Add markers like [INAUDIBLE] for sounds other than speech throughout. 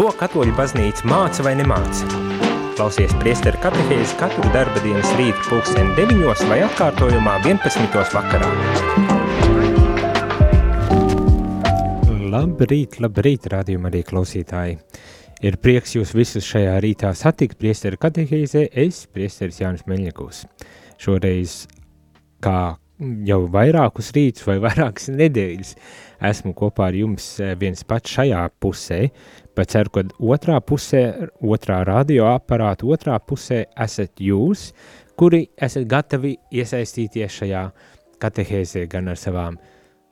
Ko katoļu baznīca māca vai nemāca? Klausies priesteru katehēzi katru darba dienas rītu pulksteni 9 vai atkārtojumā 11. vakarā. Labrīt, labrīt, rādījuma arī klausītāji. Ir prieks jūs visus šajā rītā satikt priesteru katehēzē, es, priesteris Jānis Meļņakovs. Šoreiz, kā jau vairākus rītus vai vairākas nedēļas, esmu kopā ar jums eh, viens pats šajā pusē, bet ceru, ka otrā pusē, otrā radioaparāta otrā pusē esat jūs, kuri esat gatavi iesaistīties šajā katehēzē gan ar savām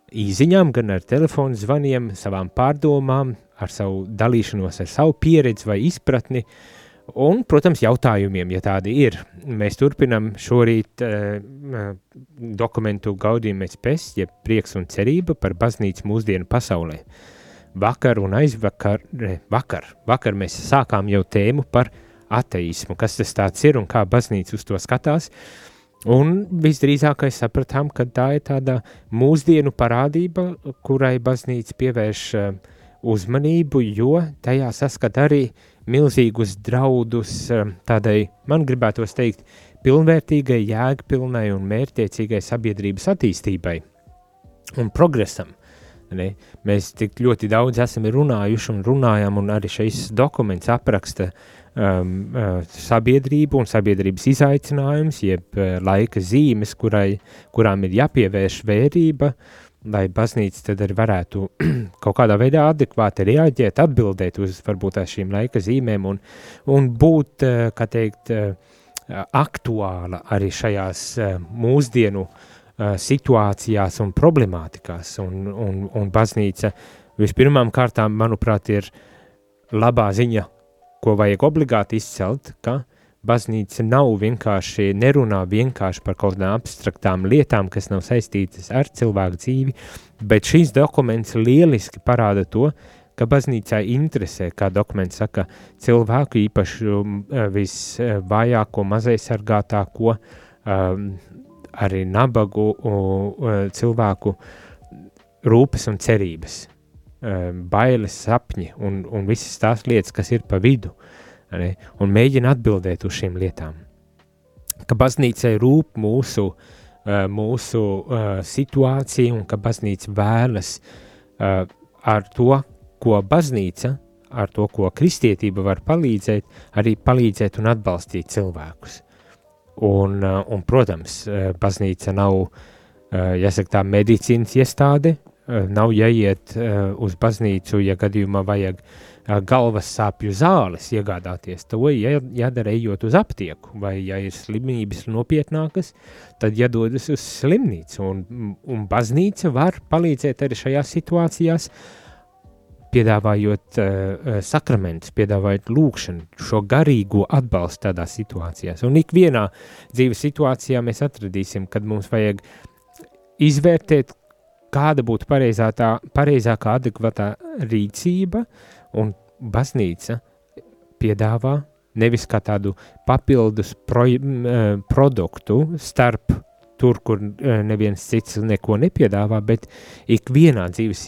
īziņām, gan ar telefonu zvaniem, savām pārdomām, ar savu dalīšanos, ar savu pieredzi vai izpratni, un, protams, jautājumiem, ja tādi ir. Mēs turpinam šorīt uh, dokumentu gaudījumais pēc, jeb prieks un cerība par baznīcu mūsdienu pasaulē. Vakar un aizvakar, vakar, vakar mēs sākām jau tēmu par ateismu, kas tas tāds ir un kā baznīca uz to skatās, Un visdrīzākais sapratām, ka tā ir tāda mūsdienu parādība, kurai baznīca pievērš uh, uzmanību, jo tajā saskat arī milzīgus draudus um, tādai, man gribētos teikt, pilnvērtīgai, jēgpilnai un mērķtiecīgai sabiedrības attīstībai un progresam. Ne? Mēs tik ļoti daudz esam runājuši un runājam, un arī šis dokuments apraksta um, uh, sabiedrību un sabiedrības izaicinājums, jeb uh, laika zīmes, kurai, kurām ir jāpievērš vērība, uh, lai baznīca tad arī varētu [CLEARS THROAT] kaut kādā veidā adekvāti reaģēt, atbildēt uz varbūt šīm laika zīmēm un, un būt, eh, kā teikt, eh, aktuāla arī šajās eh, mūsdienu situācijās un problemātikās. Un, un, un baznīca vispirmām kārtām, manuprāt, ir labā ziņa, ko vajag obligāti izcelt, ka baznīca nav vienkārši, nerunā vienkārši par kaut kādām abstraktām lietām, kas nav saistītas ar cilvēku dzīvi, bet šīs dokuments lieliski parāda to, ka baznīcā interesē, kā dokuments saka, cilvēku īpaši um, visvājāko, mazaisargātāko, um, arī nabagu cilvēku rūpes un cerības, um, bailes, sapņi un, un visas tās lietas, kas ir pa vidu. Uh, ne, un mēģina atbildēt uz šīm lietām. Ka baznīcai rūp mūsu, uh, mūsu uh, situācija un ka baznīca vēlas uh, ar to, ko baznīca, ar to, ko kristietība var palīdzēt, arī palīdzēt un atbalstīt cilvēkus. Un, un protams, baznīca nav, jāsaka tā, medicīnas iestāde, nav jāiet uz baznīcu, ja gadījumā vajag uh, galvas sāpju zāles iegādāties, to jādara ejot uz aptieku, vai ja ir slimības nopietnākas, tad jādodas uz slimnīcu, un, un baznīca var palīdzēt arī šajās situācijās, piedāvājot uh, sakramentus, piedāvājot lūkšanu, šo garīgo atbalstu tādās situācijās. Un ikvienā dzīves situācijā mēs atradīsim, kad mums vajag izvērtēt, kāda būtu pareizā tā, pareizākā adekvatā rīcība, uh, un baznīca piedāvā nevis kā tādu papildus pro, uh, produktu starp tur, kur uh, neviens cits neko nepiedāvā, bet ikvienā dzīves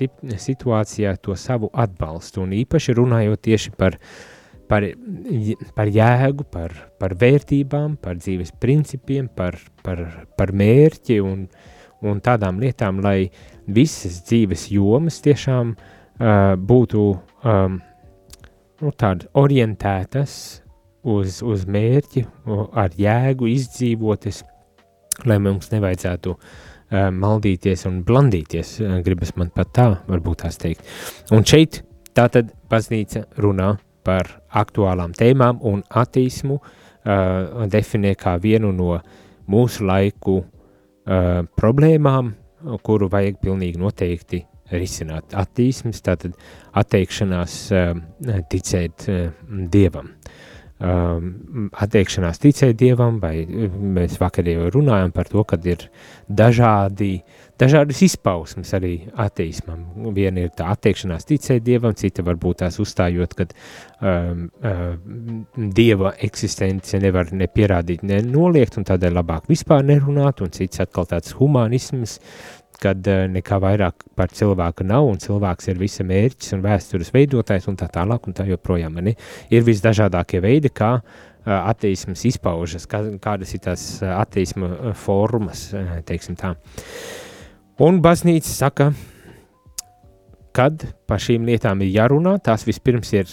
situācijā to savu atbalstu, un īpaši runājot tieši par, par, par jēgu, par, par vērtībām, par dzīves principiem, par, par, par mērķi un, un tādām lietām, lai visas dzīves jomas tiešām uh, būtu um, nu, orientētas uz, uz mērķi, ar jēgu izdzīvotas, lai mums nevajadzētu uh, maldīties un blandīties, uh, gribas man pat tā, varbūt tās teikt. Un šeit tātad baznīca runā par aktuālām tēmām un attīsmu uh, definē kā vienu no mūsu laiku uh, problēmām, kuru vajag pilnīgi noteikti risināt attīstības, tātad atteikšanās uh, ticēt uh, dievam. Um, atteikšanās ticēt dievam, vai mēs vakar jau runājam par to, ka ir dažādi, dažādas izpausmes arī attīstamam. Viena ir tā atteikšanās ticēt dievam, cita varbūt tās uzstājot, ka um, um, dieva eksistence nevar ne pierādīt, ne noliegt, un tādēļ labāk vispār nerunāt, un cits atkal tāds humanisms, kad uh, nekā vairāk par cilvēku nav, un cilvēks ir visa mērķis un vēstures veidotājs un tā tālāk un tā joprojām. Ne? Ir visdažādākie veidi, kā uh, attīsmas izpaužas, kā, kādas ir tās attīsma formas, teiksim tā. Un baznīca saka, kad par šīm lietām ir jārunā, tās vispirms ir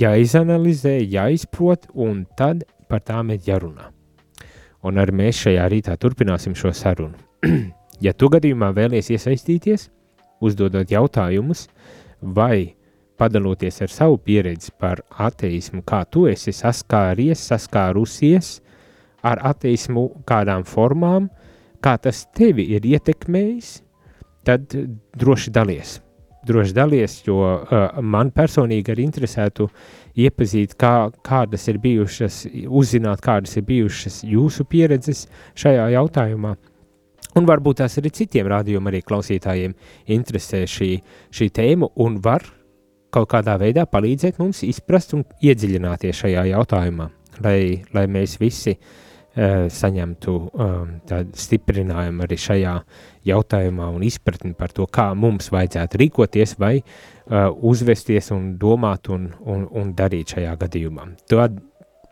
jāizanalizē, jāizprot, un tad par tām ir jārunā. Un arī mēs šajā rītā turpināsim šo sarunu. [CLEARS THROAT] ja tu gadījumā vēlies iesaistīties, uzdodot jautājumus, vai padaloties ar savu pieredzi par ateismu, kā tu esi saskāries, saskārusies ar ateismu kādām formām, kā tas tevi ir ietekmējis, tad droši dalies. Droši dalies, jo uh, man personīgi arī interesētu iepazīt, kā, kādas ir bijušas, uzzināt, kādas ir bijušas jūsu pieredzes šajā jautājumā. Un varbūt tās arī citiem rādījumam, arī klausītājiem interesē šī, šī tēma un var kaut kādā veidā palīdzēt mums izprast un iedziļināties šajā jautājumā, lai, lai mēs visi uh, saņemtu um, tādu stiprinājumu arī šajā jautājumā un izpratni par to, kā mums vajadzētu rīkoties vai uh, uzvesties un domāt un, un, un darīt šajā gadījumā. Tad,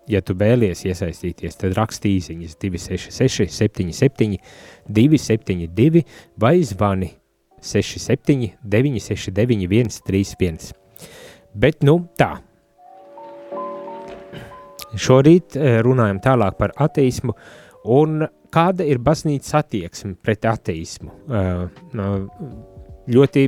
ja tu vēlies iesaistīties, tad raksti īsiņas 266 77 272 vai zvani 67 969 131. Bet nu tā. Šorīt eh, runājam tālāk par ateismu un kāda ir baznīcas attieksme pret ateismu. Uh, ļoti,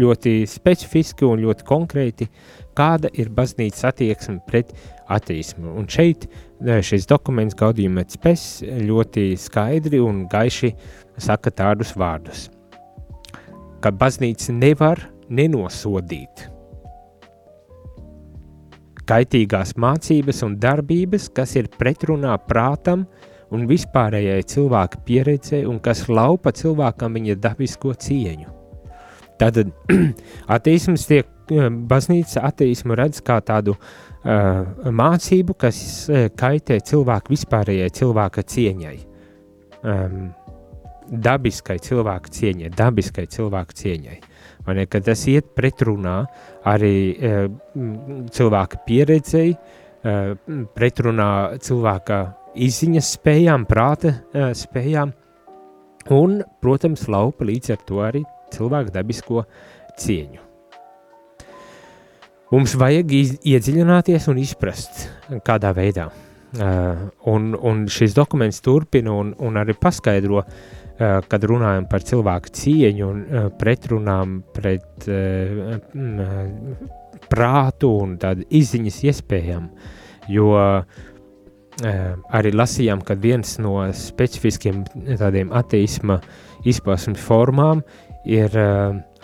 ļoti specifiski un ļoti konkrēti, kāda ir baznīcas attieksme pret ateismu. Un šeit eh, šis dokuments Gaudījuma spēs ļoti skaidri un gaiši saka tādus vārdus, ka baznīca nevar nenosodīt kaitīgās mācības un darbības, kas ir pretrunā prātam un vispārējai cilvēka pieredzei un kas laupa cilvēkam viņa dabisko cieņu. Tātad [CLEARS THROAT] ateisms tiek, baznīca ateismu redz kā tādu uh, mācību, kas uh, kaitē cilvēku vispārējai cilvēka cieņai. Um, dabiskai cilvēka cieņai, dabiskai cilvēka cieņai. Ne, tas iet pretrunā arī e, cilvēka pieredzei, e, pretrunā cilvēka izziņas spējām, prāta e, spējām, un, protams, laupa līdz ar to arī cilvēku dabisko cieņu. Mums vajag iedziļināties un izprast, kādā veidā. Uh, un, un šis dokuments turpina un, un arī paskaidro, uh, kad runājam par cilvēku cieņu un pretrunām pret prātu un tādu izziņas iespējām, jo arī lasījām, ka viens no specifiskiem tādiem ateisma izpausmes formām ir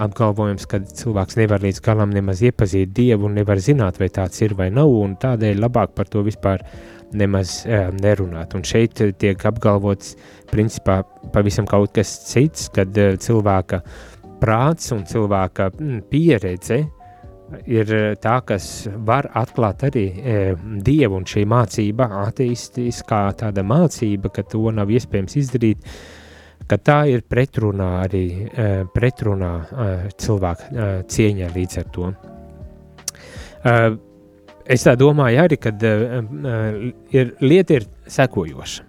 apgalvojums, ka cilvēks nevar līdz galam nemaz iepazīt Dievu un nevar zināt, vai tāds ir vai nav, un tādēļ labāk par to vispār nemaz uh, nerunāt. Un šeit tiek apgalvots principā pavisam kaut kas cits, kad uh, cilvēka prāts un cilvēka mm, pieredze ir tā, kas var atklāt arī e, dievu un šī mācība, ateistiskā tāda mācība, ka to nav iespējams izdarīt, ka tā ir pretrunā arī e, pretrunā e, cilvēka e, cieņā līdz ar to. Es tā domāju arī, ka uh, ir, lieta ir sekojoša.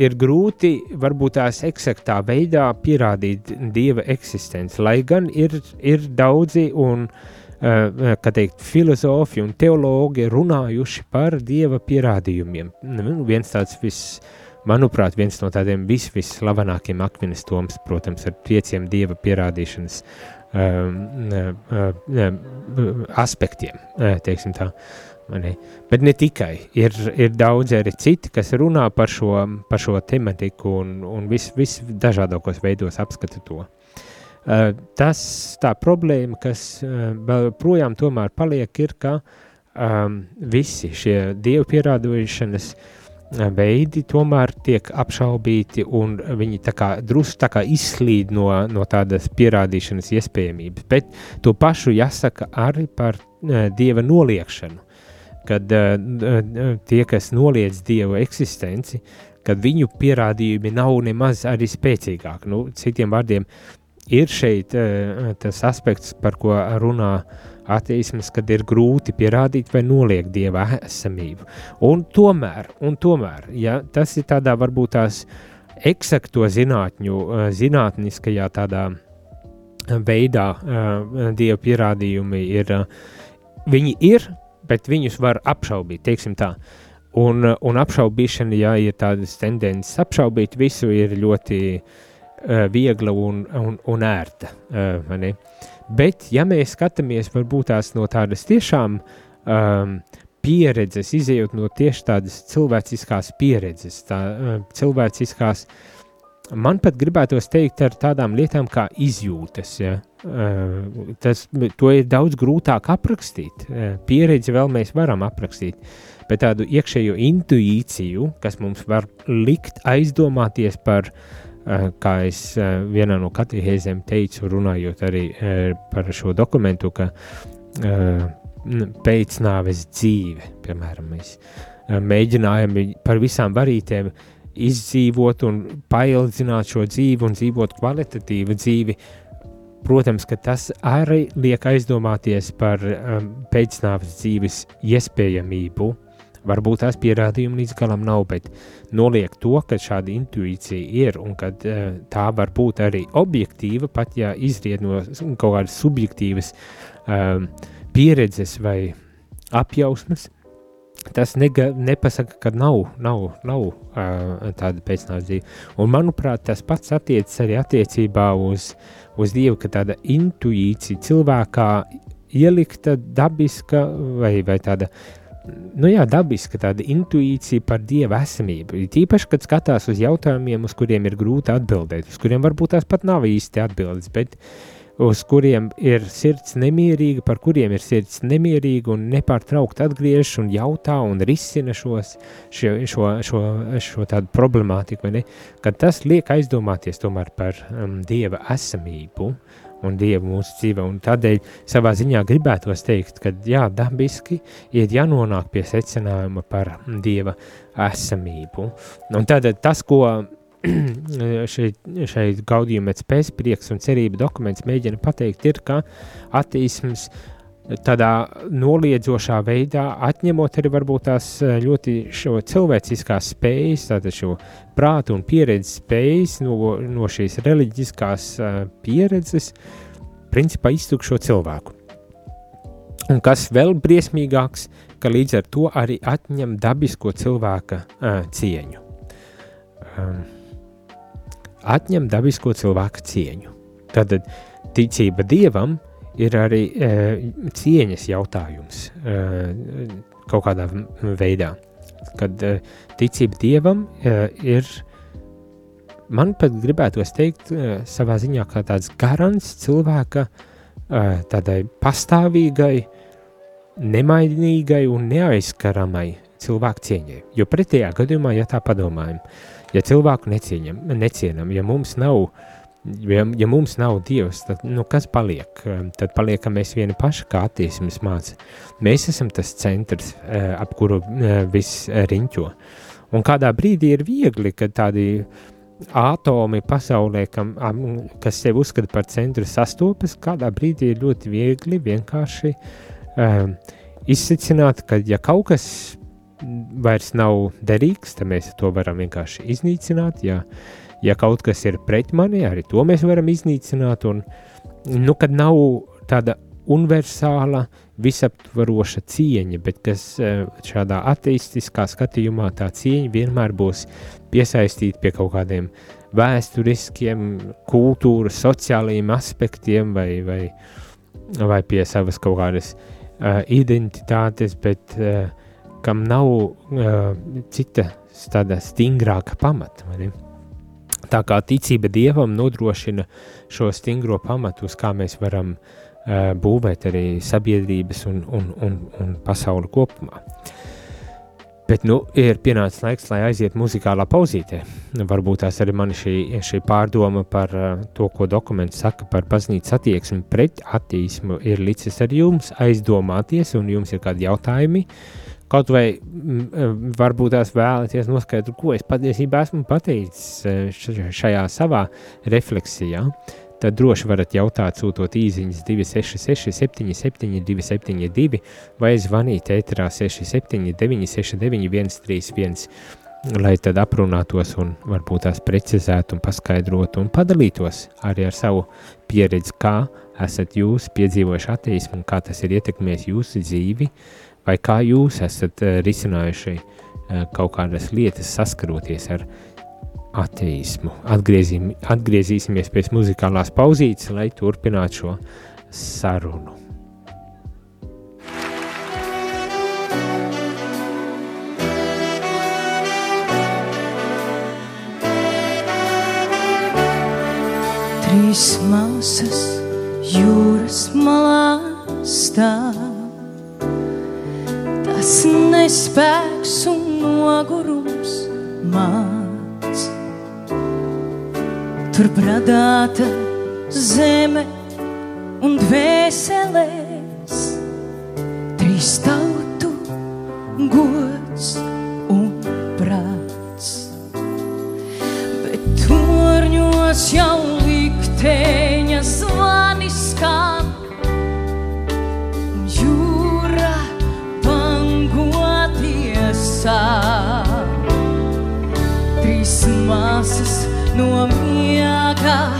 Ir grūti varbūt tās eksaktā veidā pierādīt dieva eksistenci, lai gan ir, ir daudzi un, kā teikt, filozofi un teologi runājuši par dieva pierādījumiem. Nu, viens tāds viss, manuprāt, viens no tādiem vis, visslavenākiem akmenes toms, protams, ar pieciem dieva pierādīšanas uh, Um, uh, aspektiem, teiksim tā. Ne? Bet ne tikai, ir, ir daudz arī citi, kas runā par šo, par šo tematiku un, un vis, visdažādākos veidos apskata to. Uh, tas tā problēma, kas uh, vēl projām tomēr paliek, ir, ka um, visi šie dievu pierādīšanas uh, veidi tomēr tiek apšaubīti un viņi drusku izslīd no, no tādas pierādīšanas iespējamības. Bet to pašu jāsaka arī par uh, dieva noliekšanu. Kad uh, tie, kas noliedz dievu eksistenci, kad viņu pierādījumi nav nemaz arī spēcīgāki. Nu, citiem vārdiem, ir šeit uh, tas aspekts, par ko runā ateisms, kad ir grūti pierādīt vai noliegt dieva esamību. Un tomēr, un tomēr ja, tas ir tādā varbūt tās eksakto zinātņu, uh, zinātniskajā tādā veidā uh, dieva pierādījumi ir, viņi ir, bet viņus var apšaubīt, teiksim tā. Un, un apšaubīšana, ja ir tādas tendences apšaubīt visu, ir ļoti uh, viegla un, un, un ērta. Uh, Bet, ja mēs skatāmies varbūt tās no tādas tiešām um, pieredzes, izējot no tieši tādas cilvēciskās pieredzes, tā, uh, cilvēciskās man pat gribētos teikt ar tādām lietām kā izjūtas. Ja? Uh, tas, to ir daudz grūtāk aprakstīt. Uh, pieredzi vēl mēs varam aprakstīt, bet tādu iekšējo intuīciju, kas mums var likt aizdomāties par, uh, kā es uh, vienā no katehēzēm teicu, runājot arī uh, par šo dokumentu, ka uh, pēcnāves dzīve, piemēram, mēs uh, mēģinājām par visām varītēm uh, izdzīvot un paildzināt šo dzīvi un dzīvot kvalitatīvu dzīvi. Protams, ka tas arī liek aizdomāties par um, pēcnāvas dzīves iespējamību. Varbūt tās pierādījumi līdz galam nav, bet noliek to, ka šāda intuīcija ir un ka uh, tā var būt arī objektīva, pat ja izriet no kaut kādas subjektīvas um, pieredzes vai apjausmas tas nega, nepasaka, ka nav, nav, nav uh, tāda pēcnāvas dzīve. Un, manuprāt, tas pats attiecas arī attiecībā uz, uz Dievu, ka tāda intuīcija cilvēkā ielikta dabiska vai, vai tāda, nu jā, dabiska tāda intuīcija par Dieva esamību. Tīpaši, kad skatās uz jautājumiem, uz kuriem ir grūti atbildēt, uz kuriem varbūt tās pat nav īsti atbildes, bet uh, uz kuriem ir sirds nemierīga, par kuriem ir sirds nemierīga un nepārtraukt atgriežas un jautā un risina šos, šo, šo, šo, šo tādu problemātiku, ne? Kad tas liek aizdomāties tomēr par um, Dieva esamību un Dievu mūsu dzīvē, un tādēļ savā ziņā gribētos teikt, ka jā, dabiski ir jānonāk pie secinājuma par Dieva esamību. Un tad tas, ko [CLEARS THROAT] šeit, šeit gaudījuma pēc pēcprieks un cerība dokuments mēģina pateikt, ir, ka attīsums tādā noliedzošā veidā atņemot arī varbūt tās eh, ļoti cilvēciskās spējas, tātad šo prātu un pieredzes spējas no, no šīs reliģiskās uh, pieredzes, principā iztukšo cilvēku. Un kas vēl briesmīgāks, ka līdz ar to arī atņem dabisko cilvēka uh, cieņu. Um, atņem dabisko cilvēku cieņu. Tad ticība dievam ir arī e, cieņas jautājums e, kaut kādā veidā. Kad e, ticība dievam e, ir, man pat gribētos teikt, e, savā ziņā kā tāds garants cilvēka e, tādai pastāvīgai, nemainīgai un neaizskaramai cilvēku cieņai. Jo pretējā gadījumā, ja tā padomājam, uh, ja cilvēku necieņam, necienam, ja mums nav, ja, ja mums nav Dievs, tad nu, kas paliek? Tad paliek, ka mēs vieni paši kā attīstības māca. Mēs esam tas centrs, eh, ap kuru eh, viss riņķo. Un kādā brīdī ir viegli, kad tādi atomi pasaulē, kam, kas sev uzskata par centru, sastopas, kādā brīdī ir ļoti viegli vienkārši um, izsacināt, ka ja kaut kas vairs nav derīgs, tad mēs to varam vienkārši iznīcināt. Ja, ja kaut kas ir pret mani, arī to mēs varam iznīcināt. Un, nu, kad nav tāda universāla, visaptvaroša cieņa, bet kas eh, šādā ateistiskā skatījumā tā cieņa vienmēr būs piesaistīta pie kaut kādiem vēsturiskiem, kultūras, sociālajiem aspektiem vai, vai, vai pie savas kaut kādas uh, identitātes, bet uh, kam nav uh, cita tāda stingrāka pamata. Tā kā ticība dievam nodrošina šo stingro pamatu, uz kā mēs varam uh, būvēt arī sabiedrības un, un, un, un pasauli kopumā. Bet nu, ir pienācis laiks, lai aiziet muzikālā pauzītē. Varbūt tās arī man šī, šī pārdoma par uh, to, ko dokuments saka par baznīcas attieksmi pret attīsmu, ir licis ar jums aizdomāties, un jums ir kādi jautājumi, uh, kaut vai m, varbūt tās vēlaties noskaidrot, ko es patiesībā esmu pateicis šajā savā refleksijā, tad droši varat jautāt, sūtot īsiņas 266, 77, 272 vai zvanīt ēterā 67, 969, 131, lai tad aprunātos un varbūt tās precizētu un paskaidrotu un padalītos arī ar savu pieredzi, kā esat jūs piedzīvojuši ateismu un kā tas ir ietekmējis jūsu dzīvi, vai kā jūs esat uh, risinājuši uh, kaut kādas lietas saskaroties ar ateismu. Atgriezīm, atgriezīsimies pēc muzikālās pauzītes, lai turpinātu šo sarunu. Trīs māsas jūras malā stāv. Tas nespēks un nogurums māc. Tur bradāta zeme un dvēselēs. Trīs tautu gods un prāts. Bet torņos jau likteņa māsas no miega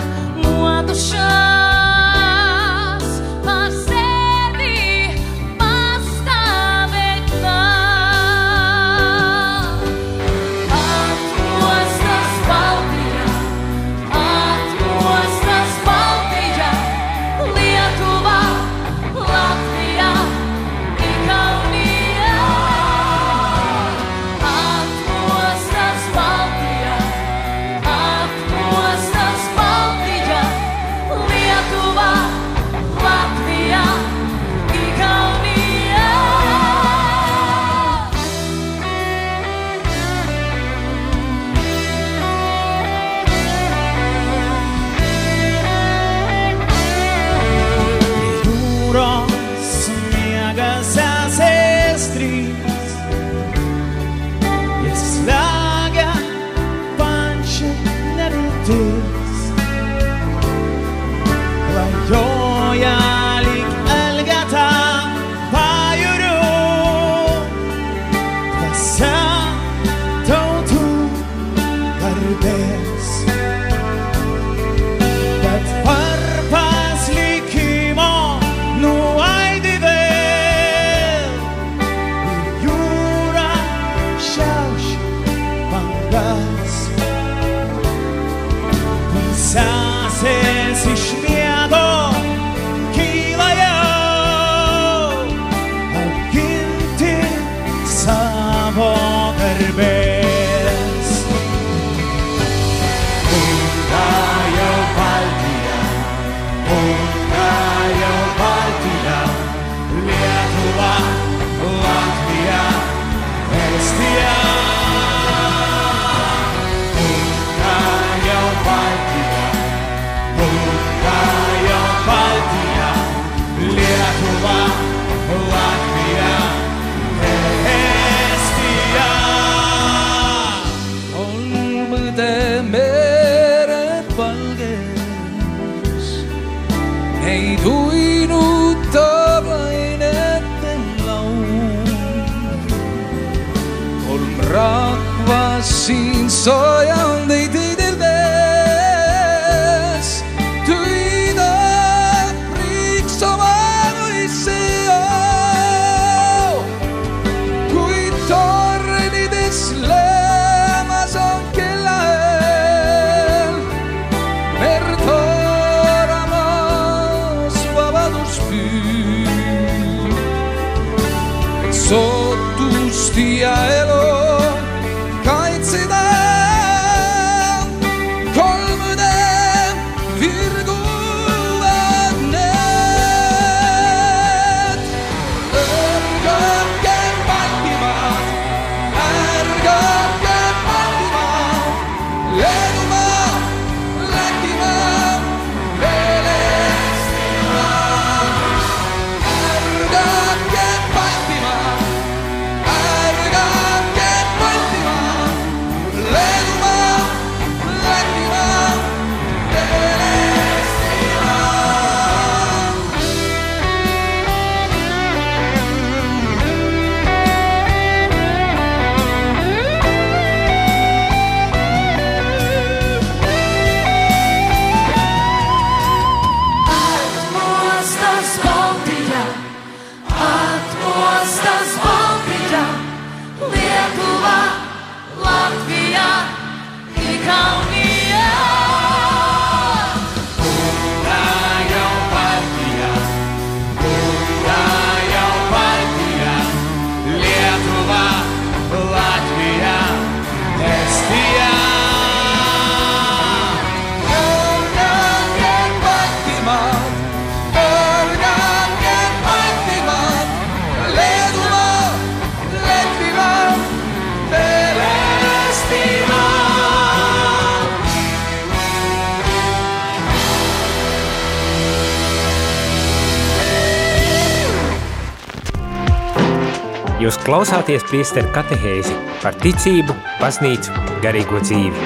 klausāties priesteru katehēzi par ticību, baznīcu, garīgo dzīvi.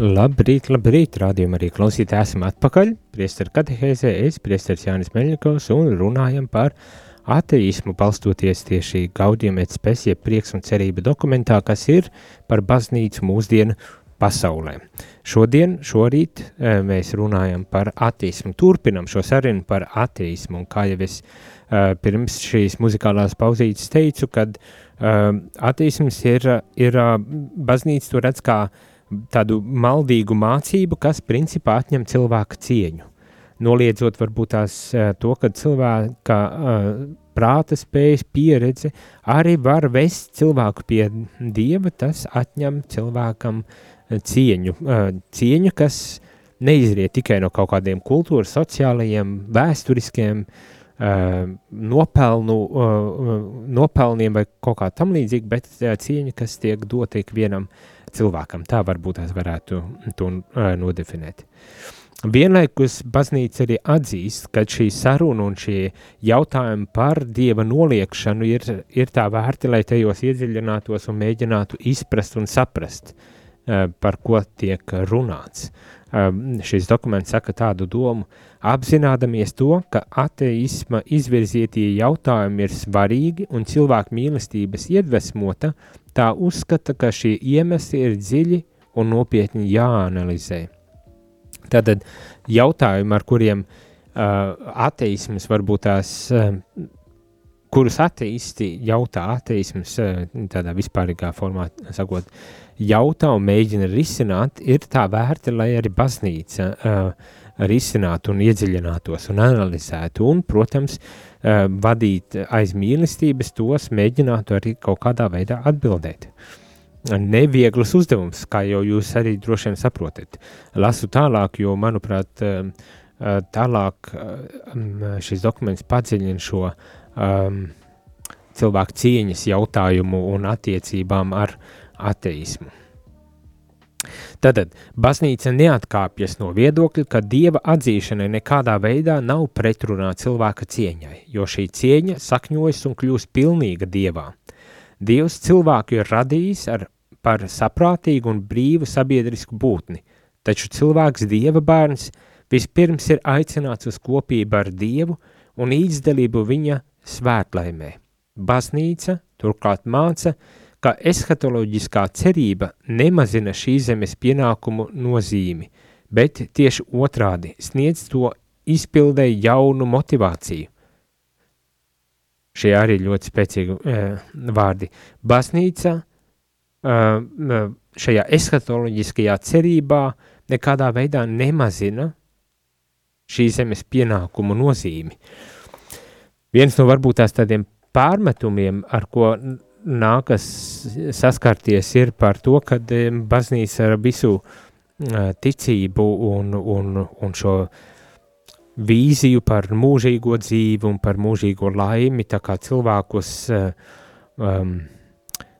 Labrīt, labrīt, rādījumā arī klausītāji esam atpakaļ. Priesteru katehēzē es, priesteris Jānis Meļņikovs, un runājam par ateismu, balstoties tieši Gaudiem et spesie prieks un cerība dokumentā, kas ir par baznīcu mūsdienu pasaulē. Šodien, šorīt eh, mēs runājam par ateismu, turpinam šo sarunu par un kā jau es uh, pirms šīs muzikālās pauzītes teicu, kad uh, ateisms ir, ir baznīca to redz kā tādu maldīgu mācību, kas principā atņem cilvēka cieņu. Noliedzot varbūt tās to, ka cilvēka prāta spējas pieredze arī var vest cilvēku pie dieva, tas atņem cilvēkam uh, cieņu, cieņu, kas neizriet tikai no kaut kādiem kultūras, sociālajiem, vēsturiskiem nopelnu, nopelniem vai kaut kā tam līdzīgi, bet cieņa, kas tiek dota ikvienam cilvēkam. Tā varbūt tās varētu to nodefinēt. Vienlaikus baznīca arī atzīst, ka šī saruna un šie jautājumi par dieva noliekšanu ir, ir tā vērti, lai tajos iedziļinātos un mēģinātu izprast un saprast. Uh, par ko tiek runāts. Eh, šis dokuments saka tādu domu, apzinādamies to, ka ateisma izvirzītie jautājumi ir svarīgi un cilvēku mīlestības iedvesmota, tā uzskata, ka šie iemesli ir dziļi un nopietni jāanalizē. Tātad jautājumi, ar kuriem uh, ateisms varbūt tās uh, kurus ateisti jautā, ateisms tādā vispārīgā formā sakot, jautā un mēģina risināt, ir tā vērta, lai arī baznīca uh, risinātu un iedziļinātos un analizētu un, protams, uh, vadīt aiz mīlestības tos mēģinātu arī kaut kādā veidā atbildēt. Nevieglas uzdevums, kā jau jūs arī droši vien saprotat. Lasu tālāk, jo, manuprāt, uh, tālāk šis dokuments padziļina šo uh, um, cilvēku cieņas jautājumu un attiecībām ar ateismu. Tātad baznīca neatkāpjas no viedokļa, ka dieva atzīšana nekādā veidā nav pretrunā cilvēka cieņai, jo šī cieņa sakņojas un kļūst pilnīga dievā. Dievs cilvēku ir radījis ar, par saprātīgu un brīvu sabiedrisku būtni, taču cilvēks dieva bērns vispirms ir aicināts uz kopību ar dievu un īdzdalību viņa svētlaimē. Baznīca turklāt māca, ka eskatoloģiskā cerība nemazina šīs zemes pienākumu nozīmi, bet tieši otrādi sniedz to izpildē jaunu motivāciju. Šie arī ļoti spēcīgi e, vārdi. Baznīca e, šajā eskatoloģiskajā cerībā nekādā veidā nemazina šīs zemes pienākumu nozīmi. Viens no varbūt tās tādiem pārmetumiem, ar ko nākas saskarties, ir par to, ka baznīca ar visu ticību un, un, un šo vīziju par mūžīgo dzīvi un par mūžīgo laimi, tā kā cilvēkus, um,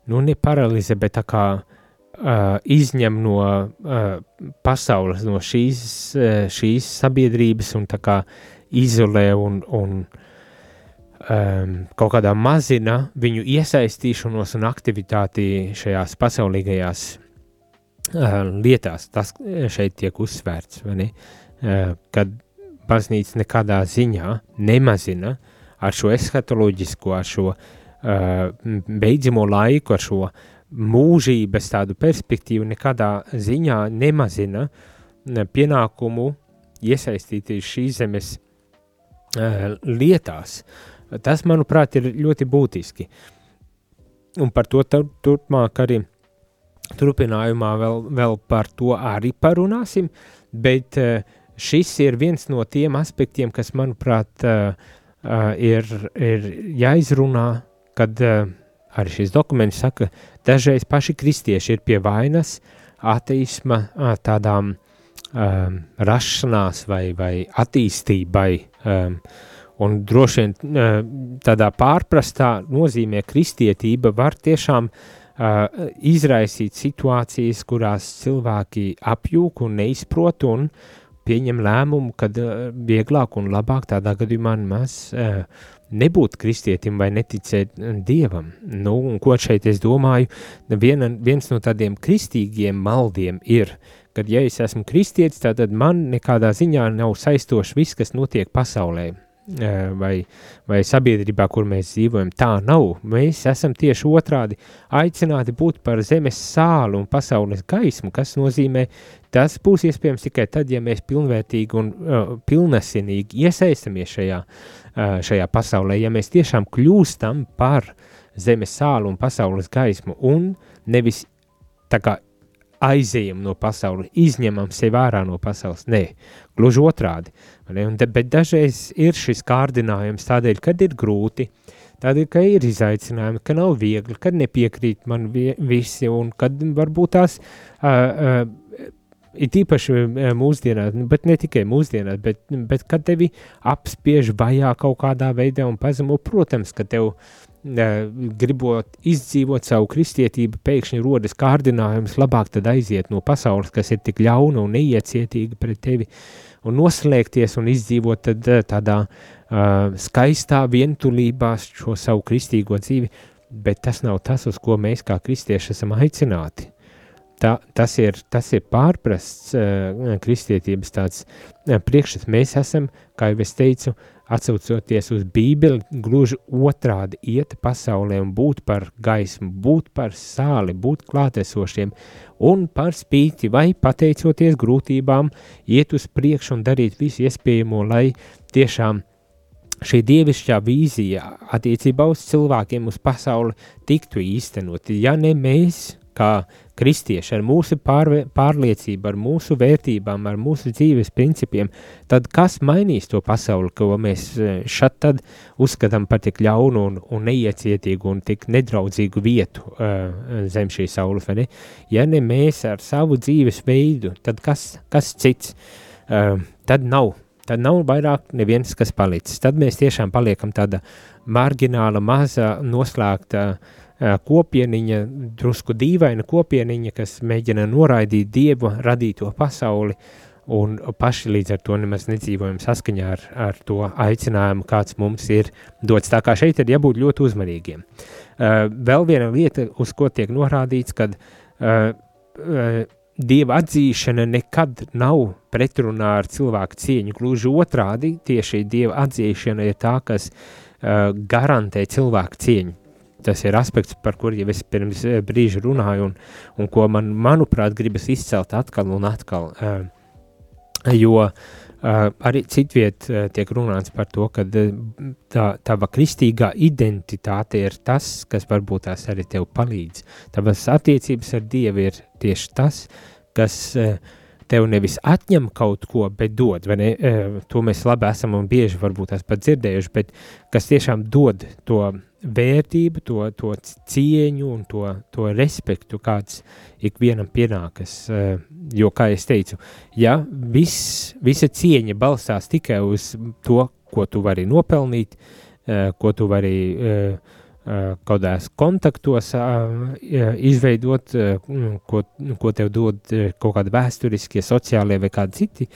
nu ne paralizē, bet tā kā uh, izņem no uh, pasaules, no šīs, uh, šīs sabiedrības un tā kā izolē un, un uh, um, kaut kādā mazina viņu iesaistīšanos un aktivitāti šajās pasaulīgajās uh, lietās. Tas šeit tiek uzsvērts, uh, kad baznīca nekādā ziņā nemazina ar šo eskatoloģisko, ar šo uh, beidzamo laiku, ar šo mūžības tādu perspektīvu nekādā ziņā nemazina pienākumu iesaistīties šīs zemes uh, lietās. Uh, Tas, manuprāt, ir ļoti būtiski. Un par to turpmāk arī turpinājumā vēl, vēl par to arī parunāsim, bet uh, šis ir viens no tiem aspektiem, kas, manuprāt, uh, uh, ir, ir jāizrunā, kad uh, arī šis dokuments saka, dažreiz paši kristieši ir pie vainas ateisma uh, tādām um, rašanās vai, vai attīstībai, um, Un droši vien tādā pārprastā nozīmē kristietība var tiešām uh, izraisīt situācijas, kurās cilvēki apjūk un neizprot un pieņem lēmumu, kad uh, vieglāk un labāk tādā gadījumā maz uh, nebūt kristietim vai neticēt dievam. Nu, un ko šeit es domāju, viena, viens no tādiem kristīgiem maldiem ir, kad ja es esmu kristietis, tad man nekādā ziņā nav saistoši viss, kas notiek pasaulē vai, vai sabiedrībā, kur mēs dzīvojam. Tā nav. Mēs esam tieši otrādi aicināti būt par zemes sālu un pasaules gaismu, kas nozīmē, tas būs iespējams tikai tad, ja mēs pilnvērtīgi un uh, pilnesinīgi iesaistamies šajā, uh, šajā pasaulē, ja mēs tiešām kļūstam par zemes sālu un pasaules gaismu un nevis tā kā aizējam no pasaules, izņemam sevi ārā no pasaules. Nē, gluži otrādi. Un Bet dažreiz ir šis kārdinājums tādēļ, kad ir grūti, tādēļ, ka ir izaicinājumi, ka nav viegli, kad nepiekrīt man visi un kad varbūt tās uh, uh, ir īpaši uh, mūsdienās, nu, bet ne tikai mūsdienās, bet, bet kad tevi apspiež vajā kaut kādā veidā un pazemo, protams, ka tev gribot izdzīvot savu kristietību, pēkšņi rodas kārdinājums, labāk tad aiziet no pasaules, kas ir tik ļauna un neiecietīga pret tevi, un noslēgties un izdzīvot tad, eh, tādā uh, skaistā vientulībā šo savu kristīgo dzīvi, bet tas nav tas, uz ko mēs kā kristieši esam aicināti. Tā, tas, ir, tas ir pārprasts uh, kristietības tāds uh, priekšstats. Mēs esam, kā jau es teicu, atsaucoties uz Bībeli, gluži otrādi iet pasaulē un būt par gaismu, būt par sāli, būt klātesošiem un par spīti vai pateicoties grūtībām, iet uz priekšu un darīt visu iespējamo, lai tiešām šī dievišķā vīzija attiecībā uz cilvēkiem, uz pasauli tiktu īstenot. Ja ne mēs, kā kristieši, ar mūsu pārve, pārliecību, ar mūsu vērtībām, ar mūsu dzīves principiem, tad kas mainīs to pasauli, ko mēs eh, šad tad uzskatām par tik ļaunu un, un neiecietīgu un tik nedraudzīgu vietu uh, zem šī saules, vai ne? Ja ne mēs ar savu dzīves veidu, tad kas, kas cits? Uh, tad nav tad nav vairāk neviens, kas palicis. Tad mēs tiešām paliekam tāda margināla, maza, noslēgta uh, kopieniņa, drusku dīvaina kopieniņa, kas mēģina noraidīt dievu radīto pasauli, un paši līdz ar to nemaz nedzīvojam saskaņā ar, ar to aicinājumu, kāds mums ir dots. Tā kā šeit ir jābūt ļoti uzmanīgiem. Vēl viena lieta, uz ko tiek norādīts, kad Dieva atzīšana nekad nav pretrunā ar cilvēku cieņu. Gluži otrādi, tieši dieva atzīšana ir tā, kas uh, garantē cilvēku cieņu. Tas ir aspekts, par kuru jau es pirms uh, brīža runāju, un, un ko man, manuprāt, gribas izcelt atkal un atkal. Uh, jo uh, arī citviet tiek runāts par to, ka tā, tava kristīgā identitāte ir tas, kas varbūt tās arī tev palīdz. Tavas attiecības ar Dievu ir tieši tas, kas uh, tev nevis atņem kaut ko, bet dod, ne? To mēs labi esam un bieži varbūt tās pat dzirdējuši, bet kas tiešām dod to vērtību, to, to cieņu un to, to respektu, kāds ikvienam pienākas. Jo, kā es teicu, ja viss, visa cieņa balstās tikai uz to, ko tu vari nopelnīt, ko tu vari uh, kādās kontaktos izveidot, uh, ko, ko tev dod kaut kādi vēsturiskie, sociālie vai kādi citi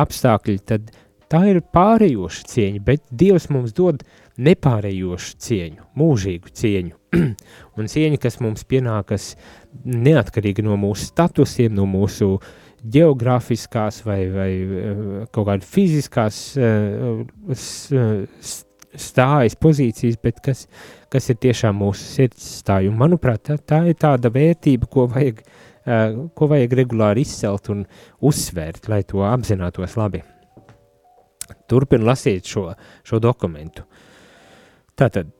apstākļi, tad tā ir pārējoša cieņa, bet Dievs mums dod nepārējošu cieņu, mūžīgu cieņu. [CLEARS THROAT] un cieņa, kas mums pienākas neatkarīgi no mūsu statusiem, no mūsu geogrāfiskās vai, vai kaut kādas fiziskās uh, stājas pozīcijas, bet kas, kas ir tiešām mūsu sirds stāja. Un, manuprāt, tā, tā ir tāda vērtība, ko vajag, uh, ko vajag regulāri izcelt un uzsvērt, lai to apzinātos labi. Turpin lasīt šo, šo dokumentu. Tātad,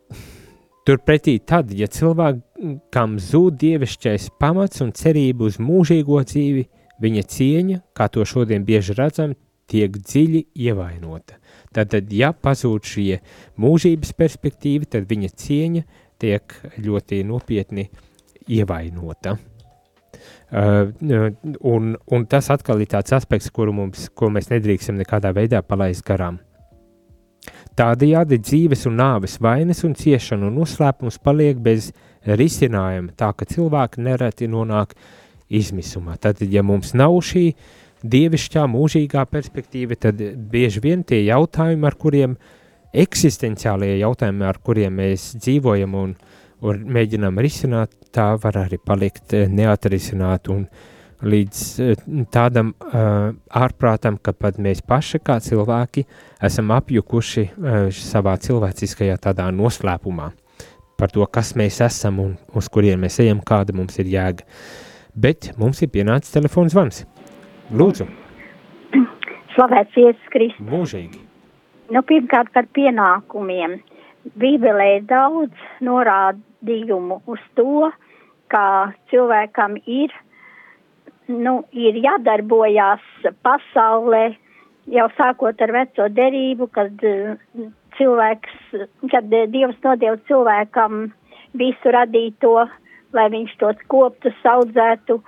turpretī tad, ja cilvēkam zūd dievišķais pamats un cerība uz mūžīgo dzīvi, viņa cieņa, kā to šodien bieži redzam, tiek dziļi ievainota. Tātad, ja pazūd šie mūžības perspektīvi, tad viņa cieņa tiek ļoti nopietni ievainota. Uh, un, un tas atkal ir tāds aspekts, kuru mums, mēs nedrīkstam nekādā veidā palaist garām. Tādējādi dzīves un nāves vainas un ciešanu un noslēpums paliek bez risinājuma, tā ka cilvēki nereti nonāk izmisumā. Tad, ja mums nav šī dievišķā, mūžīgā perspektīva, tad bieži vien tie jautājumi, ar kuriem eksistenciālie jautājumi, ar kuriem mēs dzīvojam un, un mēģinām risināt, tā var arī palikt eh, neatrisināt un līdz eh, tādam uh, ārprātam, ka pat mēs paši kā cilvēki esam apjukuši uh, savā cilvēciskajā tādā noslēpumā par to, kas mēs esam un uz kuriem mēs ejam, kāda mums ir jēga. Bet mums ir pienācis telefons zvans. Lūdzu, Slavēts Jēzus Kristus. mūžīgi. Nu, pirmkārt par pienākumiem. Bībelē ir daudz norādījumu uz to, ka cilvēkam ir, nu, ir jādarbojās pasaulē, jau sākot ar veco derību, kad eh, cilvēks, kad Dievs nodeva cilvēkam visu radīto, lai viņš tos koptu, saudzētu.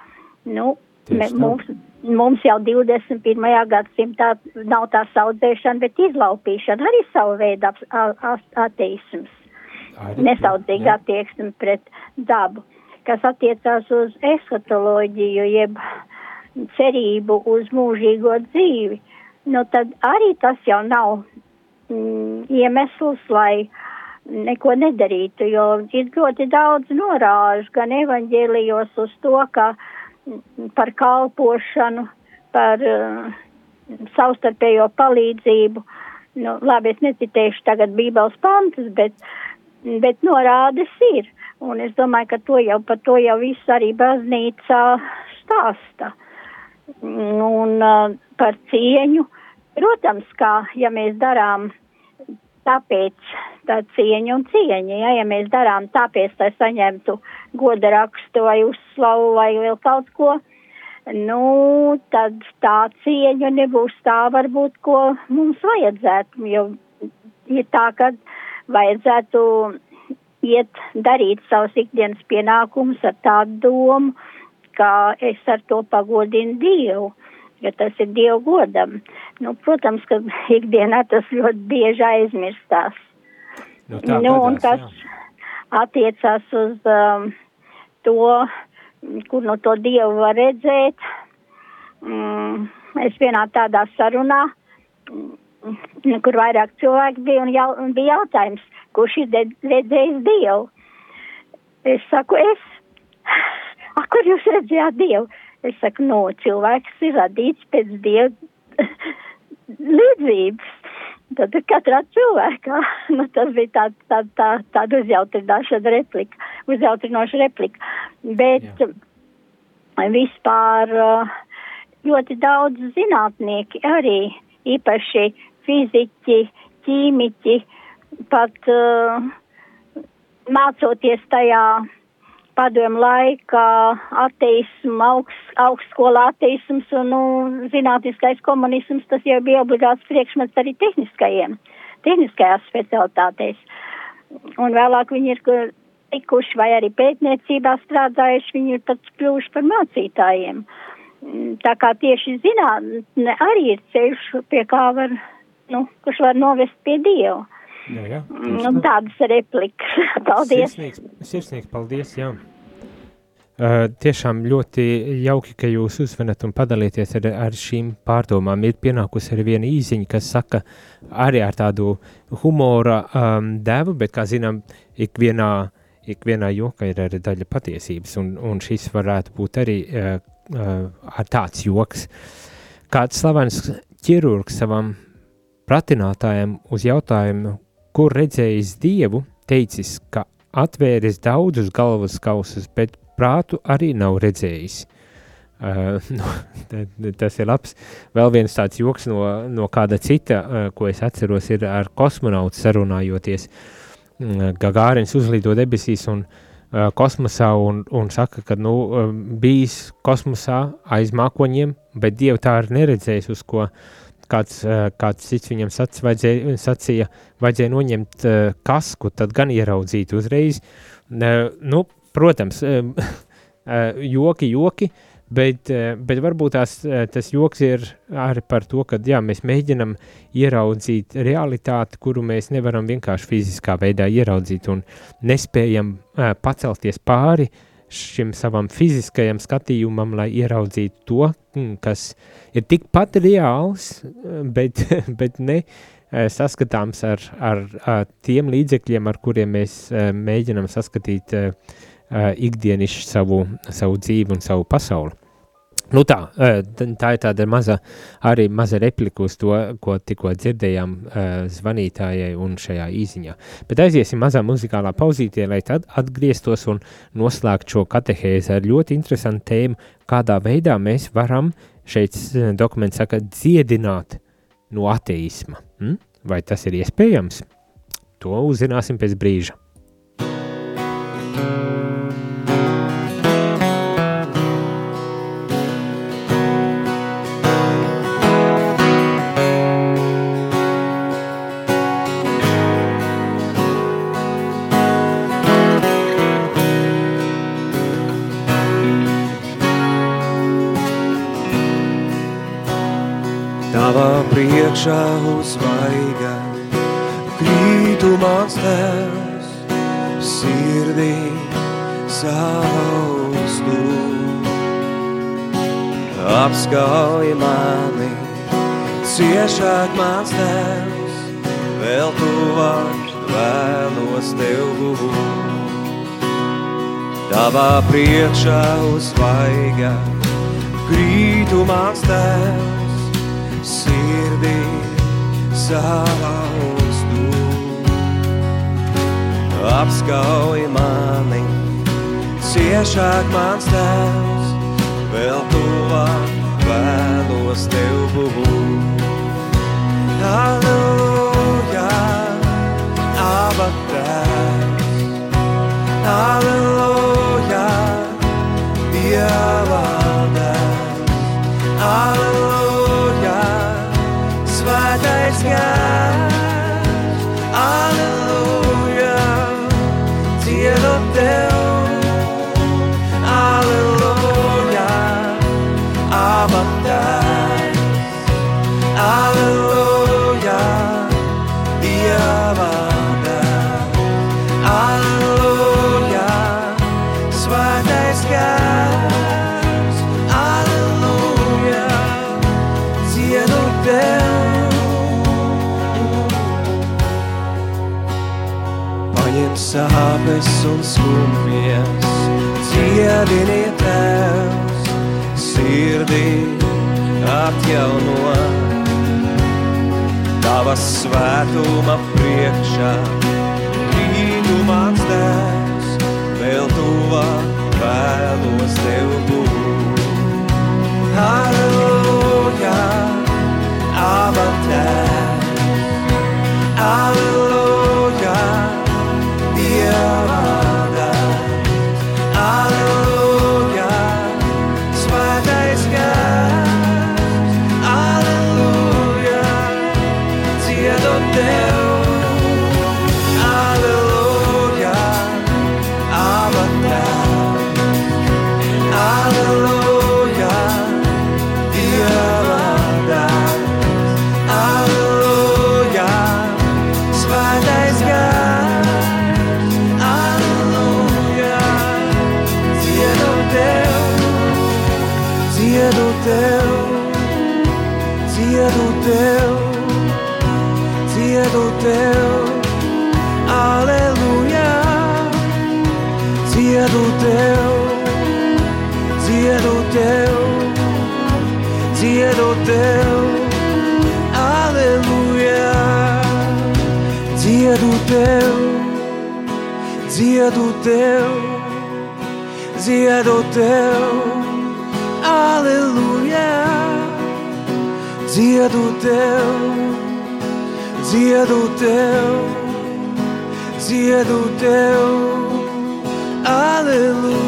Nu, Tā. mums, mums jau 21. gadsimtā nav tā saudzēšana, bet izlaupīšana arī savu veidu ap- a- a- ateisms Arī- nesaudzīga attieksme pret dabu, kas attiecās uz eskatoloģiju, jeb cerību uz mūžīgo dzīvi. Nu, tad arī tas jau nav mm, iemesls, lai neko nedarītu, jo ir ļoti daudz norāžu gan evaņģēlijos uz to, ka mm, par kalpošanu, par uh, savstarpējo palīdzību. Nu, labi, es necitēšu tagad Bībeles pantus, bet bet norādes ir. Un es domāju, ka to jau, par to jau viss arī baznīcā stāsta. Un uh, par cieņu, protams, kā ja mēs darām tāpēc tā cieņa un cieņa, ja, ja mēs darām tāpēc, lai saņemtu goda rakstu vai uzslavu vai vēl kaut ko, nu, tad tā cieņa nebūs tā varbūt, ko mums vajadzētu, jo ir tā, ka vajadzētu iet darīt savus ikdienas pienākumus ar tādu domu, ka es ar to pagodinu Dievu, jo tas ir Dievu godam. Nu, protams, ka [LAUGHS] ikdienā tas ļoti bieži aizmirstās. Nu, nu, un gadās, kas jā. attiecās uz um, to, kur no to Dievu var redzēt, mm, es vienā tādā sarunā, mm, kur vairāk cilvēki bija, un, jau, un bija jautājums, kurš ir redzējis Dievu. Es saku, es. A, kur jūs redzējāt Dievu? Es saku, no cilvēks ir radīts pēc Dieva [LAUGHS] līdzības. Tad ir katrā cilvēkā. [LAUGHS] Nu, tas bija tā, tā, tā, tāda uzjautrināšana replika, uzjautrinoša replika. Bet Jā. vispār uh, ļoti daudz zinātnieki arī, īpaši fiziķi, ķīmiķi, pat uh, mācoties tajā padomu laikā ateismu, augst, augstskola ateisms un nu, zinātniskais komunisms, tas jau bija obligāts priekšmets arī tehniskajiem, tehniskajās specialitātēs. Un vēlāk viņi ir tikuši vai arī pētniecībā strādājuši, viņi ir pat kļuvuši par mācītājiem. Tā kā tieši zinātne arī ir ceļš, pie kā var, nu, kurš var novest pie Dieva. Jā, jā, Nu, tādas replikas. [LAUGHS] Paldies! Sirsnīgs, sirsnīgs paldies, jā. Uh, tiešām ļoti jauki, ka jūs uzvanat un padalieties ar, ar šīm pārdomām. Ir pienākusi arī viena īziņa, kas saka arī ar tādu humora um, devu, bet, kā zinām, ikvienā, ikvienā joka ir arī daļa patiesības, un, un šis varētu būt arī uh, uh, tāds joks. Kāds slavens ķirurgs savam pratinātājam uz jautājumu, kur redzējis dievu, teicis, ka atvēris daudzus galvas kausus, bet prātu arī nav redzējis. Uh, [LAUGHS] nu, tas ir labs. Vēl viens tāds joks no, no kāda cita, uh, ko es atceros, ir ar kosmonautu sarunājoties. Mm, Gagārins uzlido debesīs un uh, kosmosā un, un saka, ka nu, uh, bijis kosmosā aiz mākoņiem, bet dievu tā arī neredzējis, uz ko uh, kāds cits viņam sac, vajadzēja, sacīja, vajadzēja noņemt uh, kasku, tad gan ieraudzīt uzreiz. Uh, nu, protams, uh, [LAUGHS] joki, joki, bet, uh, bet varbūt tās, uh, tas joks ir arī par to, ka jā, mēs mēģinam ieraudzīt realitāti, kuru mēs nevaram vienkārši fiziskā veidā ieraudzīt un nespējam uh, pacelties pāri šim savam fiziskajam skatījumam, lai ieraudzītu to, mm, kas ir tikpat reāls, bet, [LAUGHS] bet ne eh, saskatāms ar, ar, ar tiem līdzekļiem, ar kuriem mēs eh, mēģinam saskatīt eh, ikdienišķi savu, savu dzīvi un savu pasauli. Nu tā, tā ir tāda maza, arī maza replika uz to, ko tikko dzirdējām zvanītājai un šajā īziņā. Bet aiziesim mazā muzikālā pauzītē, lai tad atgrieztos un noslēgtu šo katehēzi ar ļoti interesantu tēmu, kādā veidā mēs varam, šeit dokuments saka, dziedināt no ateisma. Hm? Vai tas ir iespējams? To uzzināsim pēc brīža. Tavā priekšā uzvaiga krītu mans tēvs, sirdī saustu. Apskauj mani, ciešāk mans tēvs, vēl tuvāk vēlos tev būt. Tavā priekšā uzvaiga krītu mans tēvs, sirdī salaustu. Apskauj mani, ciešāk mans tēvs, vēl tuvāk vēlos tev būt. Halleluja, Abba tēvs, Halleluja, Dieva dēls, Halleluja, svētais gars, Halleluja, dziedu tev, sāpes un skumjas, dziediniet tēvs, sirdī atjauno. Tavas svētuma priekšā, rītu mans dēls, vēl tuvāk vēlos tev būt. Halleluja, Abba tēvs, Halleluja, dziedu tev, dziedu tev, dziedu tev, Aleluja, dziedu tev, dziedu tev, dziedu tev, Aleluja.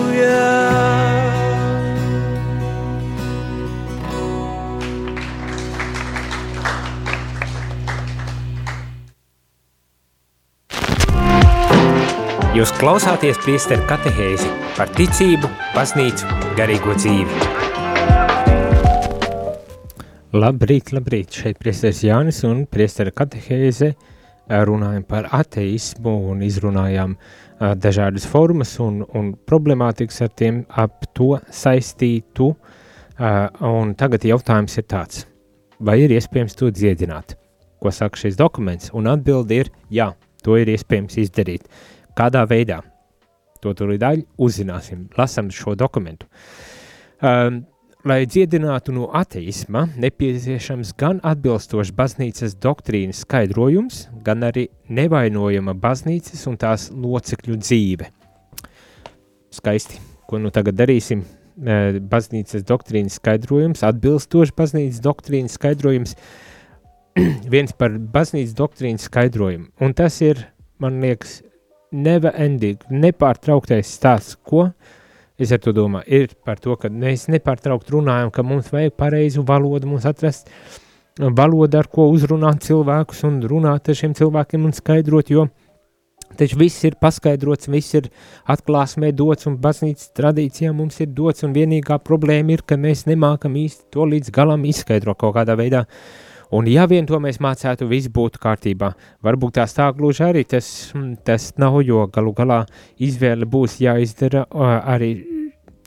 Jūs klausāties priesteru katehēzi par ticību, baznīcu, garīgo dzīvi. Labrīt, labrīt, šeit priesteris Jānis un priestera katehēze runājam par ateismu un izrunājām uh, dažādas formas un, un problemātikas ar tiem ap to saistītu. Uh, un tagad jautājums ir tāds, vai ir iespējams to dziedināt? Ko saka šis dokuments? Un atbildi ir, jā, to ir iespējams izdarīt. Kādā veidā? To tūlīt uzzināsim, lasam šo dokumentu. Um, lai dziedinātu no ateisma, nepieciešams gan atbilstošs baznīcas doktrīnas skaidrojums, gan arī nevainojama baznīcas un tās locekļu dzīve. Skaisti, ko nu tagad darīsim? E, Baznīcas doktrīnas skaidrojums, atbilstošs baznīcas doktrīnas skaidrojums, [CLEARS THROAT] viens par baznīcas doktrīnas skaidrojumu. Un tas ir, man liekas, never ending, nepārtrauktais stāsts, ko es ar to domāju. Ir par to, ka mēs nepārtraukt runājam, ka mums vajag pareizu valodu, mums atrast valodu, ar ko uzrunāt cilvēkus un runāt ar šiem cilvēkiem un skaidrot, jo taču viss ir paskaidrots, viss ir atklāsmē dots un baznīcas tradīcijā mums ir dots un vienīgā problēma ir, ka mēs nemākam īsti to līdz galam izskaidrot kaut kādā veidā. Un ja vien to mēs mācētu, viss būtu kārtībā. Varbūt tās tā gluži arī tas, mm, tas nav, jo galu galā izvēle būs jāizdara arī